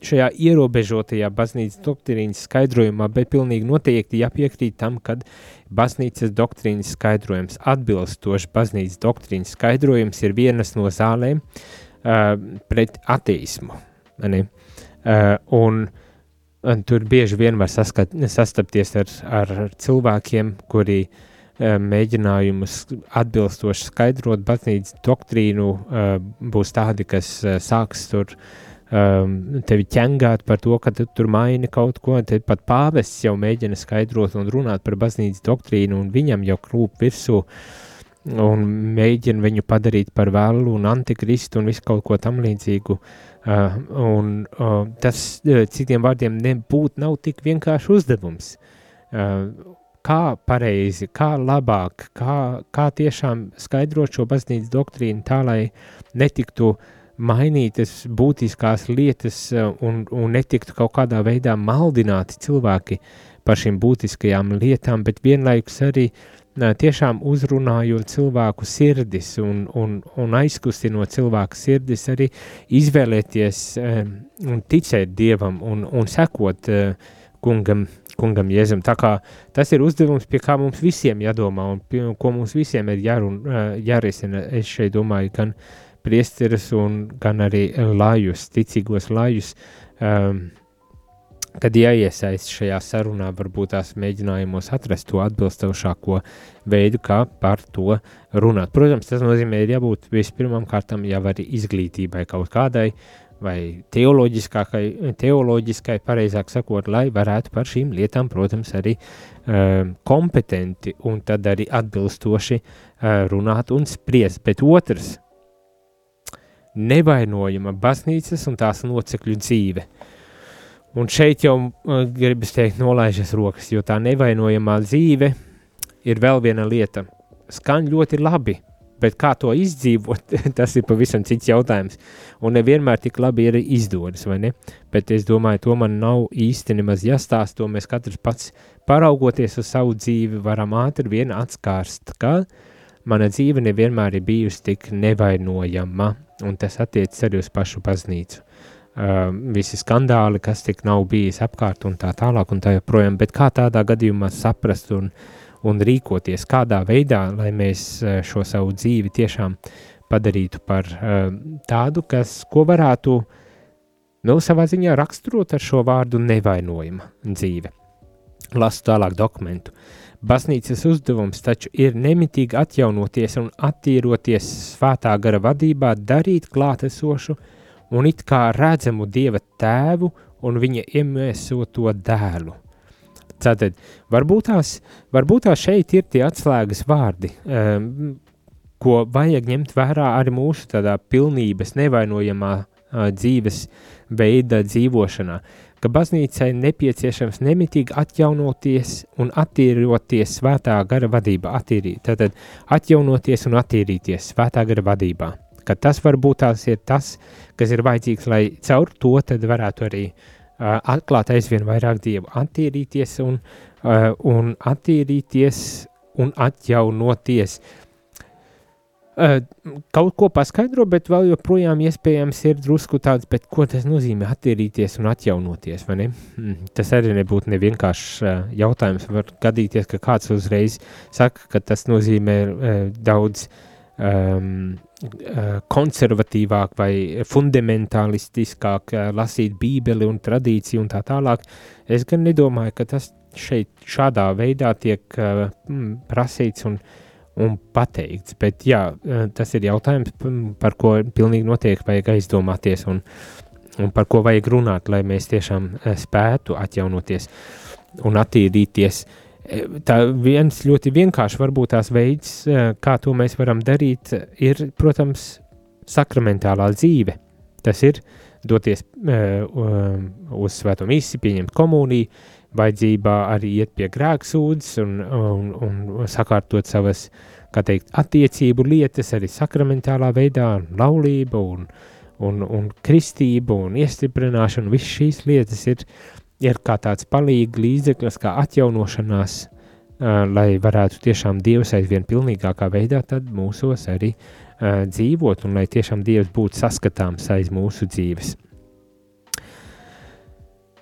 šajā ierobežotajā baznīcas doktrīnas skaidrojumā, bet pilnīgi noteikti jāpiekrīt tam, kad baznīcas doktrīnas skaidrojums, atbilstoši baznīcas doktrīnas skaidrojums ir vienas no zālēm uh, pret ateismu. Uh, un Un tur bieži vien var saskat, sastapties ar, ar cilvēkiem, kuri uh, mēģinājumus atbilstoši skaidrot baznīcas doktrīnu, uh, būs tādi, kas uh, sāks tur um, tevi ķengāt par to, ka tu tur maini kaut ko, tad pat pāvests jau mēģina skaidrot un runāt par baznīcas doktrīnu, un viņam jau klūp virsū un mēģina viņu padarīt par vēlu un antikristu un visu kaut ko tam līdzīgu. Uh, un uh, tas, uh, citiem vārdiem, nebūtu nav tik vienkārši uzdevums. Uh, kā pareizi, kā labāk, kā, kā tiešām skaidrot šo baznīcas doktrīnu tā, lai netiktu mainītas būtiskās lietas uh, un, un netiktu kaut kādā veidā maldināti cilvēki par šīm būtiskajām lietām, bet vienlaikus arī uh, tiešām uzrunājot cilvēku sirdis un, un, un aizkustinot cilvēku sirdis, arī izvēlēties un ticēt Dievam un, un sekot kungam, kungam Jēzum. Tā kā tas ir uzdevums, pie kā mums visiem jādomā un pie, ko mums visiem ir jārun, jārisina. Es šeit domāju gan priesteris un gan arī lājus, ticīgos lājus, um, kad jāiesaist šajā sarunā, varbūt tās mēģinājumos atrast to atbilstošāko veidu, kā par to runāt. Protams, tas nozīmē, ir jābūt vispirmām kārtām jau arī izglītībai kaut kādai, vai teoloģiskākai, teoloģiskai, pareizāk sakot, lai varētu par šīm lietām, protams, arī um, kompetenti un tad arī atbilstoši uh, runāt un spriest. Bet otrs, nevainojama baznīcas un tās locekļu dzīve. Un šeit jau uh, gribas teikt, nolaižas rokas, jo tā nevainojamā dzīve ir vēl viena lieta. Skan ļoti labi, bet kā to izdzīvot, [LAUGHS] tas ir pavisam cits jautājums. Un nevienmēr tik labi ir izdodas, vai ne? Bet es domāju, to man nav īsti nemaz jāstāst, to mēs katrs pats paraugoties uz savu dzīvi varam ātri vien atskārst, ka mana dzīve nevienmēr ir bijusi tik nevainojama, un tas attiec arī uz pašu baznīcu visi skandāli, kas tik nav bijis apkārt un tā tālāk un tā joprojām, bet kā tādā gadījumā saprast un, un rīkoties, kādā veidā, lai mēs uh, šo savu dzīvi tiešām padarītu par uh, tādu, kas, ko varētu, nu, savā ziņā raksturot ar šo vārdu nevainojama dzīve. Lasu tālāk dokumentu. Baznīcas uzdevums taču ir nemitīgi atjaunoties un attīroties svētā gara vadībā, darīt klātesošu, uh, un it kā redzamu Dieva tēvu un viņa iemiesoto dēlu. Tātad, varbūt tās, varbūt tās šeit ir tie atslēgas vārdi, um, ko vajag ņemt vērā arī mūsu tādā pilnības, nevainojamā uh, dzīves veida dzīvošanā, ka baznīcai nepieciešams nemitīgi atjaunoties un attīroties svētā gara vadībā, attīrīt, tātad atjaunoties un attīrīties svētā gara vadībā ka tas varbūt tās ir tas, kas ir vajadzīgs, lai caur to tad varētu arī uh, atklāt aizvien vairāk Dievu, attīrīties un, uh, un attīrīties un atjaunoties. Uh, kaut ko paskaidro, bet vēl joprojām iespējams ir drusku tāds, bet ko tas nozīmē attīrīties un atjaunoties, vai ne? Mm, Tas arī nebūtu nevienkāršs uh, jautājums. Var gadīties, ka kāds uzreiz saka, ka tas nozīmē uh, daudz um, konservatīvāk vai fundamentālistiskāk uh, lasīt bībeli un tradīciju un tā tālāk. Es gan nedomāju, ka tas šeit šādā veidā tiek uh, mm, prasīts un un pateikts. Bet jā, eh, tas ir jautājums, p- par ko pilnīgi noteikti vajag aizdomāties un, un par ko vajag runāt, lai mēs tiešām eh, spētu atjaunoties un attīrīties. Eh, Tā viens ļoti vienkārši varbūt tās veids, eh, kā to mēs varam darīt, ir, protams, sakramentālā dzīve. Tas ir doties uh, uz svēto misiju, pieņemt komuniju, vajadzībā arī iet pie grēksūdzes un, un, un sakārtot savas, kā teikt, attiecību lietas arī sakramentālā veidā, laulība un, un, un kristība un iestiprināšana, visas šīs lietas ir, ir kā tāds palīgi līdzeklis, kā atjaunošanās, uh, lai varētu tiešām Dievs aizvien pilnīgākā veidā tad mūsos arī uh, dzīvot un lai tiešām Dievs būtu saskatāms aiz mūsu dzīves.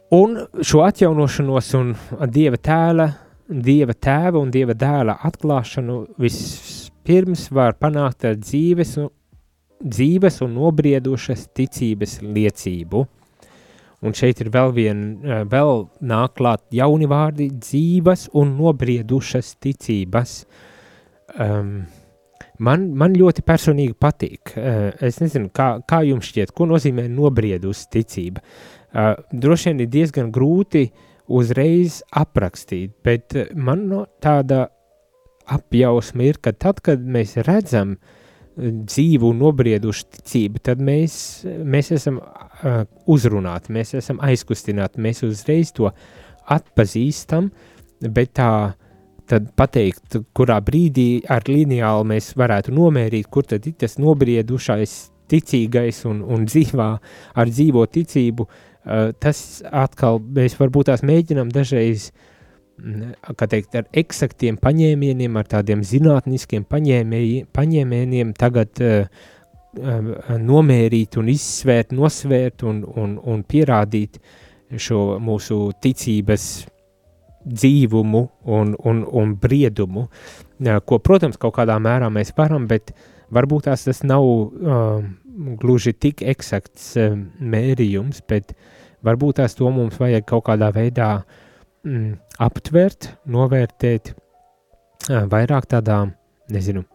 Un šo atjaunošanos un dieva tēla, dieva tēva un dieva dēla atklāšanu vispirms var panākt ar dzīves un, dzīves un nobriedušas ticības liecību. Un šeit ir vēl viena, vēl nāk klāt jauni vārdi - dzīves un nobriedušas ticības. Um, man, man ļoti personīgi patīk. Uh, es nezinu, kā, kā jums šķiet, ko nozīmē nobriedusi ticība. Uh, droši vien ir diezgan grūti uzreiz aprakstīt, bet man no tāda apjausma ir, ka tad, kad mēs redzam uh, dzīvu un nobriedušu ticību, tad mēs, mēs esam uh, uzrunāti, mēs esam aizkustināti, mēs uzreiz to atpazīstam, bet tā tad pateikt, kurā brīdī ar lineāli mēs varētu nomērīt, kur tad ir tas nobriedušais ticīgais un, un dzīvā ar dzīvo ticību, uh, tas atkal mēs varbūt tās mēģinām dažreiz, mm, kā teikt, ar eksaktiem paņēmieniem, ar tādiem zinātniskiem paņēmieniem tagad uh, uh, nomērīt un izsvērt, nosvērt un, un, un pierādīt šo mūsu ticības dzīvumu un, un, un briedumu, uh, ko, protams, kaut kādā mērā mēs varam, bet varbūt tās tas nav uh, gluži tik eksakts uh, mērījums, bet varbūt tās to mums vajag kaut kādā veidā mm, aptvert, novērtēt uh, vairāk tādā, nezinu,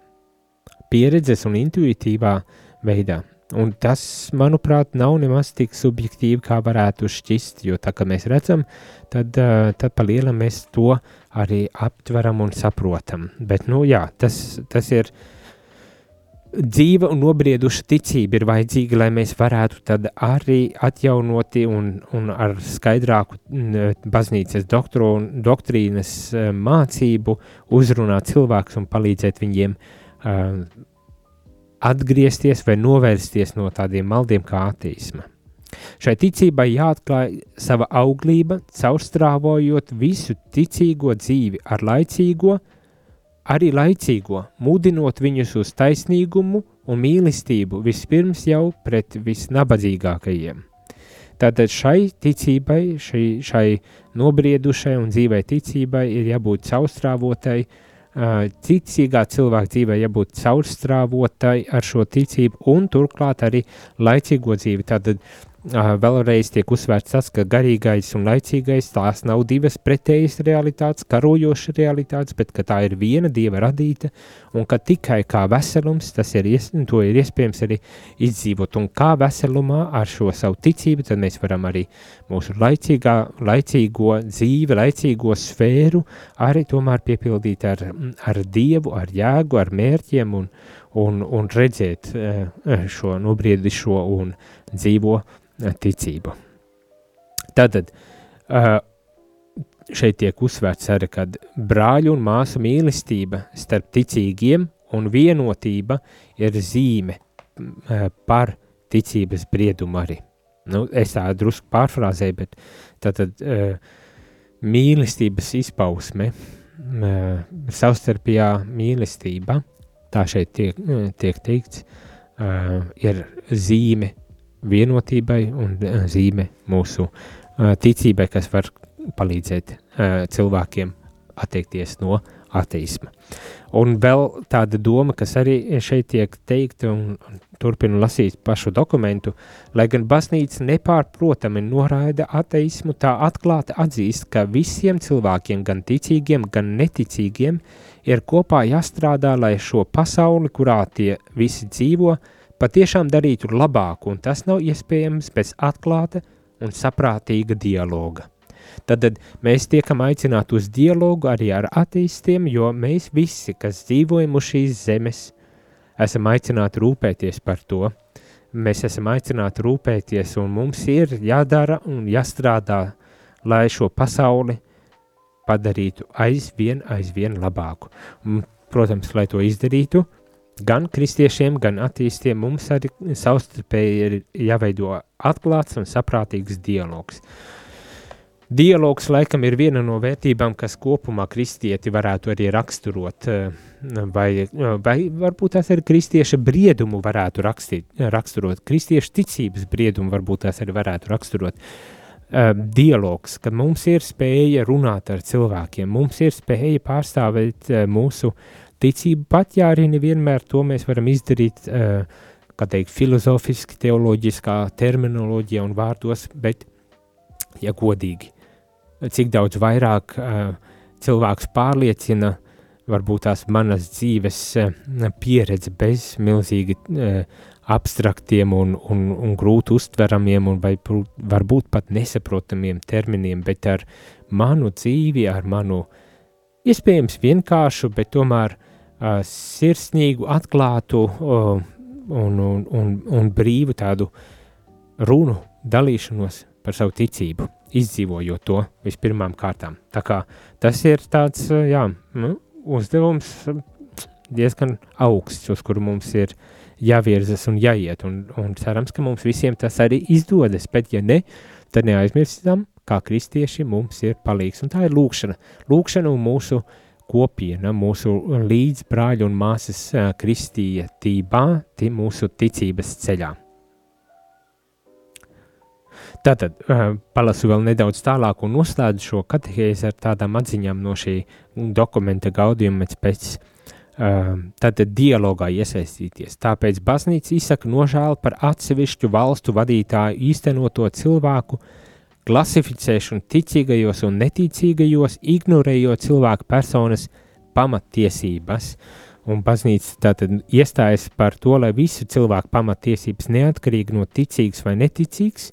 pieredzes un intuitīvā veidā. Un tas, manuprāt, nav nemaz tik subjektīvi, kā varētu šķist, jo tā kā mēs redzam, tad, uh, tad pa lielam mēs to arī aptveram un saprotam. Bet, nu jā, tas, tas ir dzīva un nobrieduša ticība ir vajadzīga, lai mēs varētu tad arī atjaunoti un, un ar skaidrāku baznīcas doktro, doktrīnas eh, mācību uzrunāt cilvēkus un palīdzēt viņiem uh, atgriezties vai novērsties no tādiem maldiem kā ateisma. Šai ticībai jāatklāj sava auglība, caurstrāvojot visu ticīgo dzīvi ar laicīgo, arī laicīgo, mudinot viņus uz taisnīgumu un mīlestību vispirms jau pret visnabadzīgākajiem. Tātad šai ticībai, šai, šai nobriedušai un dzīvai ticībai ir jābūt caurstrāvotai, ticīgā cilvēka dzīvē jābūt caurstrāvotai ar šo ticību un turklāt arī laicīgo dzīvi. Tātad vēlreiz tiek uzsvērts tas, ka garīgais un laicīgais tās nav divas pretējas realitātes, karojošas realitātes, bet ka tā ir viena dieva radīta un ka tikai kā veselums tas ir, ies, to ir iespējams arī izdzīvot. Un kā veselumā ar šo savu ticību, tad mēs varam arī mūsu laicīgā, laicīgo dzīvi, laicīgo sfēru arī tomēr piepildīt ar, ar dievu, ar jēgu, ar mērķiem un, un, un redzēt šo nobriedušo un dzīvo ticību. Tātad eh, šeit tiek uzsvērts arī, ka brāļu un māsu mīlestība starp ticīgiem un vienotība ir zīme eh, par ticības briedumu arī. Nu, es tā drusku pārfrāzēju, bet tātad uh, mīlestības izpausme, uh, savstarpējā mīlestība, tā šeit tiek, eh, tiek teikts, uh, ir zīme vienotībai un uh, zīme mūsu uh, ticībai, kas var palīdzēt uh, cilvēkiem attiekties no ateisma. Un vēl tāda doma, kas arī šeit tiek teikta, un, turpinu lasīt pašu dokumentu, lai gan baznīca nepārprotami noraida ateismu, tā atklāti atzīst, ka visiem cilvēkiem, gan ticīgiem, gan neticīgiem, ir kopā jāstrādā, lai šo pasauli, kurā tie visi dzīvo, patiešām darītu labāku, un tas nav iespējams bez atklāta un saprātīga dialoga. Tad, mēs tiekam aicināti uz dialogu arī ar ateistiem, jo mēs visi, kas dzīvojam uz šīs zemes, esam aicināti rūpēties par to. Mēs esam aicināti rūpēties, un mums ir jādara un jāstrādā, lai šo pasauli padarītu aizvien, aizvien labāku. Un, protams, lai to izdarītu, gan kristiešiem, gan attīstiem mums arī savstarpēji ir jāveido atklāts un saprātīgs dialogs. Dialogs laikam ir viena no vērtībām, kas kopumā kristieti varētu arī raksturot, eh, vai, vai varbūt tās arī kristieša briedumu varētu rakstīt, raksturot, kristieša ticības briedumu varbūt tās arī varētu raksturot. Uh, dialogs, kad mums ir spēja runāt ar cilvēkiem, mums ir spēja pārstāvēt uh, mūsu ticību, pat ja arī nevienmēr to mēs varam izdarīt, uh, kā teikt, filozofiski, teoloģiskā terminoloģija un vārdos, bet, ja godīgi, cik daudz vairāk uh, cilvēks pārliecina varbūt tās manas dzīves uh, pieredze bez milzīgi abstraktiem un, un, un grūti uztveramiem un vai varbūt pat nesaprotamiem terminiem, bet ar manu dzīvi, ar manu iespējams vienkāršu, bet tomēr uh, sirsnīgu, atklātu uh, un, un, un, un brīvu tādu runu dalīšanos par savu ticību izdzīvojot to vispirmām kārtām. Tā kā tas ir tāds, jā, nu, uzdevums diezgan augsts, uz kuru mums ir jāvirzas un jāiet, un, un cerams, ka mums visiem tas arī izdodas, bet ja ne, tad neaizmirstam, kā kristieši mums ir palīgs, un tā ir lūkšana. Lūkšana un mūsu kopiena, mūsu līdzbrāļu un māsas kristietībā, mūsu ticības ceļā. Tātad uh, palasu vēl nedaudz tālāk un noslēdzu šo katehēzi ar tādām atziņām no šī dokumenta gaudījuma pēc uh, tātad dialogā iesaistīties. Tāpēc baznīca izsaka nožēlu par atsevišķu valstu vadītāju īstenoto cilvēku klasificēšanu ticīgajos un neticīgajos, ignorējot cilvēku personas pamattiesības. Un baznīca tātad iestājas par to, lai visu cilvēku pamattiesības neatkarīgi no ticīgs vai neticīgs,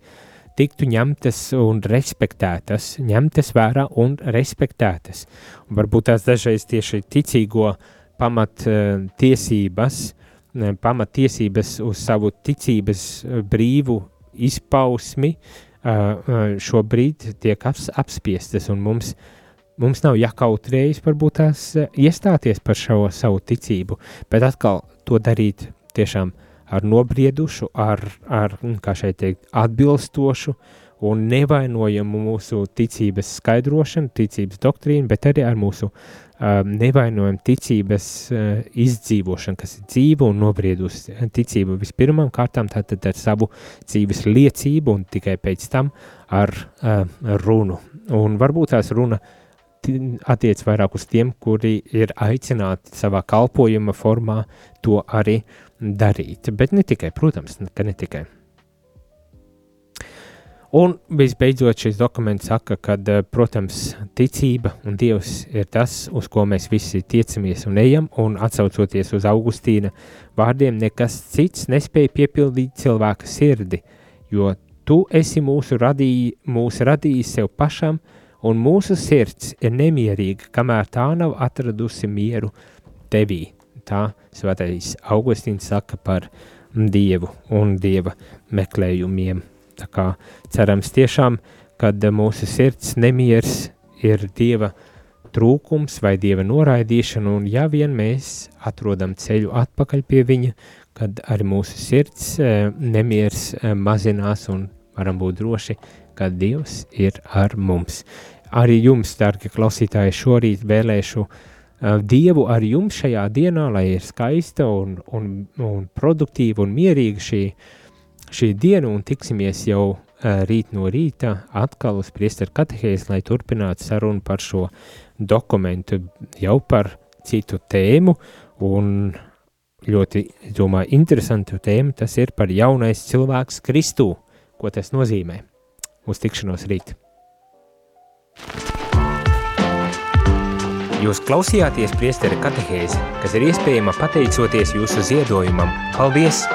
tiktu ņemtas un respektētas, ņemtas vērā un respektētas. Un varbūt tās dažreiz tieši ticīgo pamat uh, tiesības, uh, pamat tiesības uz savu ticības uh, brīvu izpausmi uh, šobrīd tiek aps, apspiestas un mums Mums nav jākautrējas, varbūt tās iestāties par šo savu ticību, bet atkal to darīt tiešām uh, ar nobriedušu, ar, ar kā šeit teikt, atbilstošu un nevainojamu mūsu ticības skaidrošanu, ticības doktrīnu, bet arī ar mūsu um, nevainojumu ticības uh, izdzīvošanu, kas ir dzīva un nobriedusi ticība vispirmām kārtām, tātad ar savu dzīves liecību un tikai pēc tam ar uh, runu. Un varbūt tās runa attiec vairāk uz tiem, kuri ir aicināti savā kalpojuma formā to arī darīt. Bet ne tikai, protams, ka ne tikai. Un visbeidzot, šis dokuments saka, ka, eh, protams, ticība un Dievs ir tas, uz ko mēs visi tiecamies un ejam, un atsaucoties uz Augustīna vārdiem, nekas cits nespēja piepildīt cilvēka sirdi, jo tu esi mūsu radīji, mūsu radījis sev pašam, un mūsu sirds ir nemierīga, kamēr tā nav atradusi mieru tevī tā svētais Augustīns saka par Dievu un Dieva meklējumiem. Tā kā cerams tiešām, kad mūsu sirds nemiers ir Dieva trūkums vai Dieva noraidīšana, un ja vien mēs atrodam ceļu atpakaļ pie viņa, kad arī mūsu sirds e, nemiers e, mazinās un varam būt droši, ka Dievs ir ar mums. Arī jums, dārgi klausītāji, šorīt vēlēšu uh, uh, Dievu ar jums šajā dienā, lai ir skaista un, un, un produktīva un mierīga šī, šī diena, un tiksimies jau uh, rīt no rīta atkal uz priesteru katehēzi, lai turpinātu sarunu par šo dokumentu, jau par citu tēmu, un ļoti, domāju, interesantu tēmu, tas ir par jaunais cilvēks Kristū, ko tas nozīmē. Uz tikšanos rīt! Jūs klausījāties priestera katehēzi, kas ir iespējama pateicoties jūsu ziedojumam. Paldies!